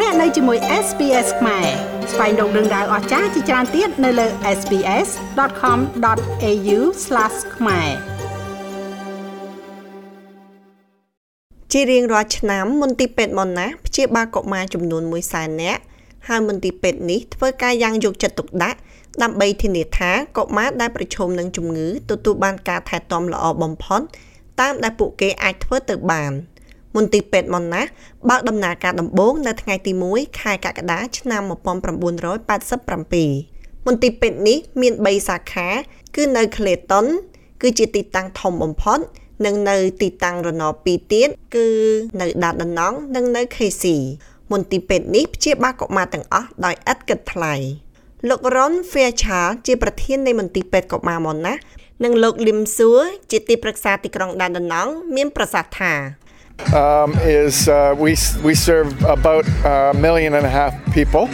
លោកអ្នកនៅជាមួយ SPS ខ្មែរស្វែងរកដឹងដៅអស្ចារ្យជាច្រើនទៀតនៅលើ SPS.com.au/ ខ្មែរជារៀងរាល់ឆ្នាំមន្ទីរពេទ្យម៉ុនណាព្យាបាលកុមារចំនួន1សែននាក់ហើយមន្ទីរពេទ្យនេះធ្វើការយ៉ាងយកចិត្តទុកដាក់ដើម្បីធានាថាកុមារដែលប្រឈមនឹងជំងឺទទួលបានការថែទាំល្អបំផុតតាមដែលពួកគេអាចធ្វើទៅបាន។ មន្ទីរពេទ្យម៉ុនណាស់បើកដំណើរការដំបូងនៅថ្ងៃទី1ខែកក្កដាឆ្នាំ1987មន្ទីរពេទ្យនេះមាន3សាខា គឺនៅ Clayton គឺជាទីតាំងធំបំផុត និងនៅទីតាំងរណប2ទៀតគឺនៅដាតដណងនិងនៅ KC មន្ទីរពេទ្យនេះព្យាបាលកុមារទាំងអស់ដោយឥតគិតថ្លៃលោក Ron Fairchild ជាប្រធាននៃមន្ទីរពេទ្យកុមារម៉ុនណានិងលោក Lim Suo ជាទីប្រឹក្សាទីក្រុងដានដណងមានប្រសាសន៍ថា um, is uh, we, we serve about a million and a half people.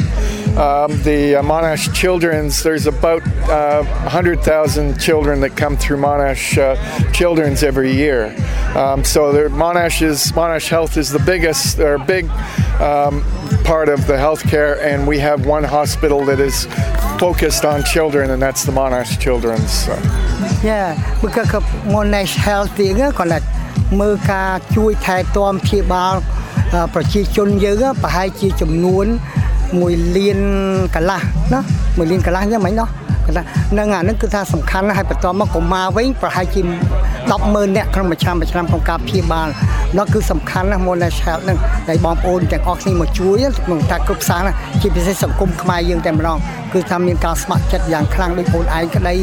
Um, the uh, Monash Children's, there's about uh, 100,000 children that come through Monash uh, Children's every year. Um, so Monash is Monash Health is the biggest or big um, part of the healthcare, and we have one hospital that is focused on children, and that's the Monash Children's. So. Yeah, because Monash Health មើលការជួយថែទាំព្យាបាលប្រជាជនយើងប្រហែលជាចំនួន1លានកន្លះណា1លានកន្លះយ៉ាងម៉េចណោះហ្នឹងអានឹងគឺថាសំខាន់ហើយបន្តមកកុមារវិញប្រហែលជា100000នាក់ក្នុងមួយឆ្នាំមួយឆ្នាំក្នុងការព្យាបាលនោះគឺសំខាន់ណាស់ Monash Health ហ្នឹងដែលបងប្អូនទាំងអស់គ្នាមកជួយក្នុងការគ្រប់សាសណាជាពិសេសសង្គមខ្មែរយើងតែម្ដងគឺថាមានការស្ម័គ្រចិត្តយ៉ាងខ្លាំងដោយបងឯងក្តី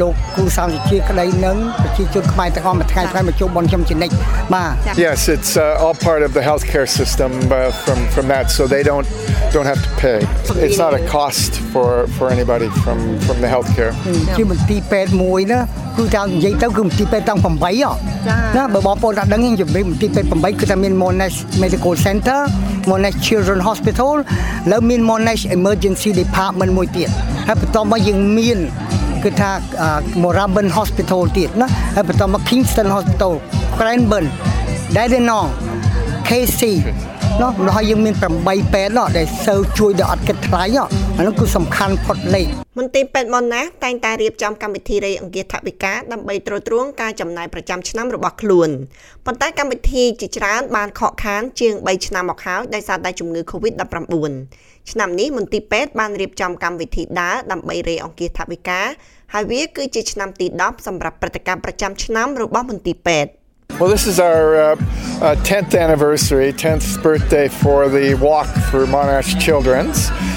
លោកគ្រូសាស្ត្រវិទ្យាក្តីនឹងប្រជាជនខ្មែរទាំងអស់មួយថ្ងៃថ្ងៃមកជួបបនខ្ញុំជានិច្ចបាទ Yes it's uh, all part of the healthcare system uh, from from that so they don't don't have to pay it's not a cost for for anybody from from the healthcare ជាមន្ទីរពេទ្យមួយណាគឺតាមនិយាយទៅគឺមន្ទីរពេទ្យតាំង8ណាបើបងប្អូនអត់ដឹងជំរាបមន្ទីរពេទ្យ8គឺថាមាន Monash Medical Center Monash Children Hospital แล้วមាន Monash Emergency Department មួយទៀតហើយបន្តមកយើងមាន គឺថា Moorabbin Hospital ទៀតណាហើយបន្តមក Kingston Hospital Cranbourne Dandenong KC នោះម្ល៉េះយើងមាន8ពេទ្យនោះដែលសើជួយដល់អត់គិតថ្លៃអានោះគឺសំខាន់ផុតលេខមន្ទីរពេទ្យមុនណាតែងតែរៀបចំកម្មវិធីរៃអង្គាសថវិកាដើម្បីទ្រទ្រង់ការចំណាយប្រចាំឆ្នាំរបស់ខ្លួនប៉ុន្តែកម្មវិធីជាច្រើនបានខកខានជាង3ឆ្នាំមកហើយដោយសារតែជំងឺ Covid-19 ឆ្នាំនេះមន្ទីរពេទ្យបានរៀបចំកម្មវិធីដើរដើម្បីរៃអង្គាសថវិកាហើយវាគឺជាឆ្នាំទី10សម្រាប់ព្រឹត្តិការណ៍ប្រចាំឆ្នាំរបស់មន្ទីរពេទ្យ Well, this is our uh, uh, 10th anniversary, 10th birthday for the Walk for Monash Children's.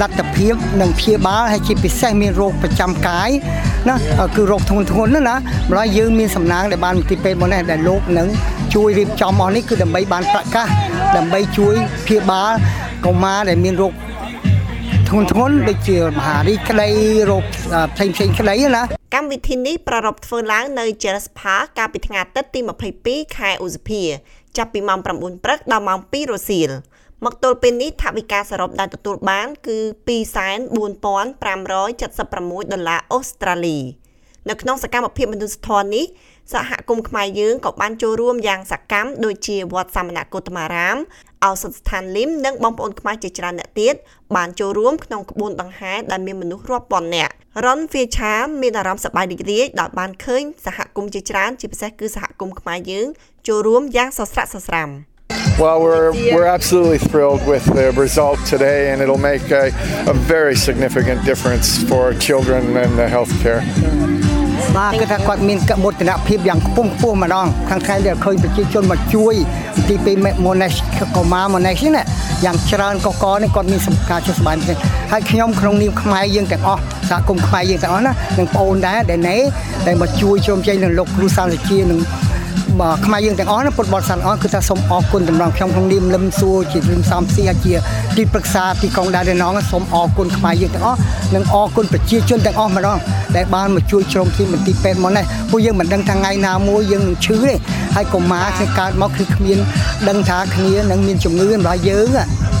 លទ្ធភាពនិងព្យាបាលហើយជាពិសេសមានរោគប្រចាំកាយណាគឺរោគធ្ងន់ធ្ងរណាណាម្ល៉េះយើងមានសំណាងដែលបានមន្ទីរពេទ្យ Monash ដែលលោកនឹងជួយរៀបចំអស់នេះគឺដើម្បីបានប្រកាសដើម្បីជួយព្យាបាលកុមារដែលមានរោគធ្ងន់ធ្ងរដូចជាមហារីកក្តីរោគផ្សេងផ្សេងក្តីណាកម្មវិធីនេះប្រារព្ធធ្វើឡើងនៅ Cheras Park កាលពីថ្ងៃអាទិត្យទី22ខែឧសភា ចាប់ពីម៉ោង9ព្រឹកដល់ម៉ោង2រសៀល មកទល់ពេលនេះថវិកាសរុបដែលទទួលបាន គឺ24576ដុល្លារអូស្ត្រាលីនៅក្នុងសកម្មភាពមនុស្សធម៌នេះសហគមន៍ខ្មែរយើងក៏បានចូលរួមយ៉ាងសកម្មដូចជាវត្តសាមណគោតមារាមឱសថស្ថានលឹមនិងបងប្អូនខ្មែរជាច្រើនអ្នកទៀតបានចូលរួមក្នុងក្បួនដង្ហែដែលមានមនុស្សរាប់ពាន់នាក់រ៉ុនហ្វាឆាមានអារម្មណ៍សប្បាយរីករាយដោយបានឃើញសហគមន៍ជាច្រើនជាពិសេសគឺសហគមន៍ខ្មែរយើងចូលរួមយ៉ាងសស្រាក់សស្រាំ Well, we're, we're absolutely thrilled with the result today, and it'll make a, a very significant difference for children and the healthcare. care. ខ្មែរយើងទាំងអស់ណាពុទ្ធបរិស័ទអស់គឺថាសូមអរគុណតម្រង់ខ្ញុំក្នុងនាមលឹមសួរជាលឹមសំស៊ីជាទីប្រឹក្សាទីក្រុងដារណងសូមអរគុណខ្មែរយើងទាំងអស់និងអរគុណប្រជាជនទាំងអស់ម្ដងដែលបានមកជួយជ្រោមទីមន្ទីរពេទ្យមកនេះពួកយើងមិនដឹងថាថ្ងៃណាមួយយើងនឹងឈឺទេហើយកុមារគ្នាកើតមកគឺគ្មានដឹងថាគ្នានឹងមានជំងឺរបស់យើង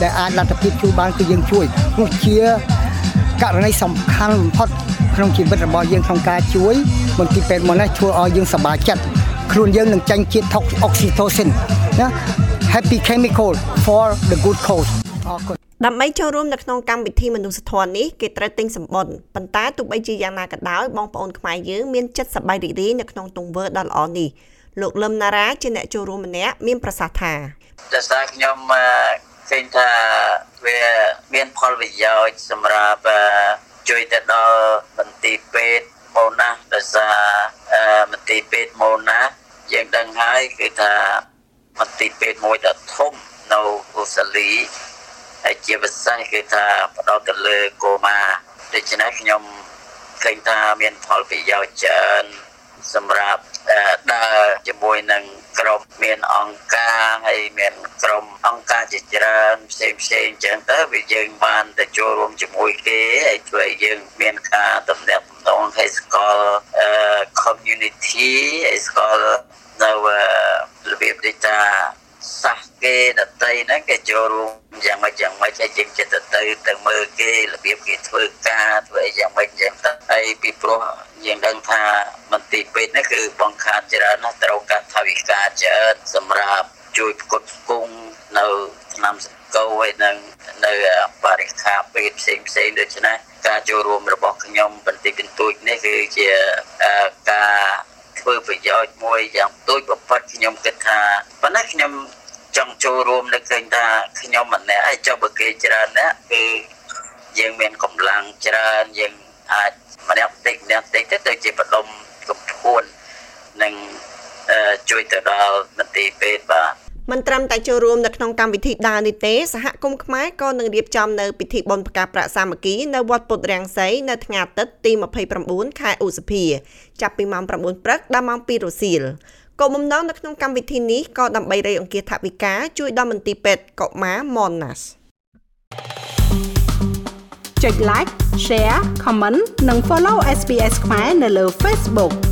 ដែលអាចលទ្ធភាពជួយបានគឺយើងជួយនោះជាករណីសំខាន់បំផុតក្នុងជីវិតរបស់យើងក្នុងការជួយមន្ទីរពេទ្យមកនេះធ្វើឲ្យយើងសប្បាយចិត្ត ខ្លួនយើងនឹងចាញ់ជាតិ oxytocin ណា happy chemical for the good cause អរគុណដើម្បីចូលរួមនៅក្នុងកម្មវិធីមនុស្សធម៌នេះគេត្រូវទិញសម្បុរប៉ុន្តែទោះបីជាយ៉ាងណាក៏ដោយបងប្អូនខ្មែរយើងមានចិត្តសប្បាយរីករាយនៅក្នុងទង្វើដ៏ល្អនេះលោកលឹមណារ៉ាជាអ្នកចូលរួមម្នាក់មានប្រសាសន៍ថាដោយសារខ្ញុំឃើញថាវាមានផលប្រយោជន៍សម្រាប់ជួយទៅដល់មន្ទីរពេទ្យម៉ូណាដោយសារមន្ទីរពេទ្យម៉ូណា យើងដឹងហើយគឺថាមន្ទីរពេទ្យមួយដ៏ធំនៅអូស្ត្រាលីហើយជាពិសេសគឺថាផ្ដោតទៅលើកូម៉ាដូច្នេះខ្ញុំឃើញថាមានផលប្រយោជន៍ច្រើនសម្រាប់ដើរជាមួយនឹងក្រុមមានអង្គការហើយមានក្រុមអង្គការជាច្រើនផ្សេងផ្សេងចឹងទៅវាយើងបានទៅចូលរួមជាមួយគេហើយជួយយើងមានការតំណាក់តំណងឲ្យស្គាល់ community ឲ្យស្គាល់ នៅរបៀបដូចថាសាសគេដតីហ្នឹងគេចូលរួមយ៉ាងម៉េចយ៉ាងម៉េចហើយយើងចិត្តទៅទៅមើលគេរបៀបគេធ្វើការធ្វើយ៉ាងម៉េចយ៉ាងទៅហើយពីព្រោះយើងដឹងថាមន្ទីរពេទ្យនេះគឺបង្ខាតច្រើនណាស់ត្រូវការថវិកាច្រើនសម្រាប់ជួយផ្គត់ផ្គង់នៅឆ្នាំសង្កូវហើយនឹងនៅបរិខាពេទ្យផ្សេងផ្សេងដូច្នេះការចូលរួមរបស់ខ្ញុំបន្តិចបន្តួចនេះគឺជាការ ធ្វើប្រយោជន៍មួយយ៉ាងទូចបំផុតខ្ញុំគិតថាប៉ុន្តែខ្ញុំចង់ចូលរួមនៅឃើញថាខ្ញុំម្នាក់ហើយចុះបើគេច្រើនណាស់គឺយើងមានកម្លាំងច្រើនយើងអាចម្នាក់តិចម្នាក់តិចទៅទៅជាបដុំកំពួននិងជួយទៅដល់មន្ទីរពេទ្យបាទ មិនត្រឹមតែចូលរួមនៅក្នុងកម្មវិធីដើរនេះទេសហគមន៍ខ្មែរក៏នឹងរៀបចំនៅពិធីបុណ្យផ្កាប្រាក់សាមគ្គីនៅវត្តពុទ្ធរាំងសីនៅថ្ងៃអាទិត្យទី29ខែឧសភាចាប់ពីម៉ោង9ព្រឹកដល់ម៉ោង2រសៀលគោលបំណងនៅក្នុងកម្មវិធីនេះក៏ដើម្បីរៃអង្គាសថវិកាជួយដល់មន្ទីរពេទ្យកុមារ Monash ចុច like share comment និង follow SPS ខ្មែរនៅលើ Facebook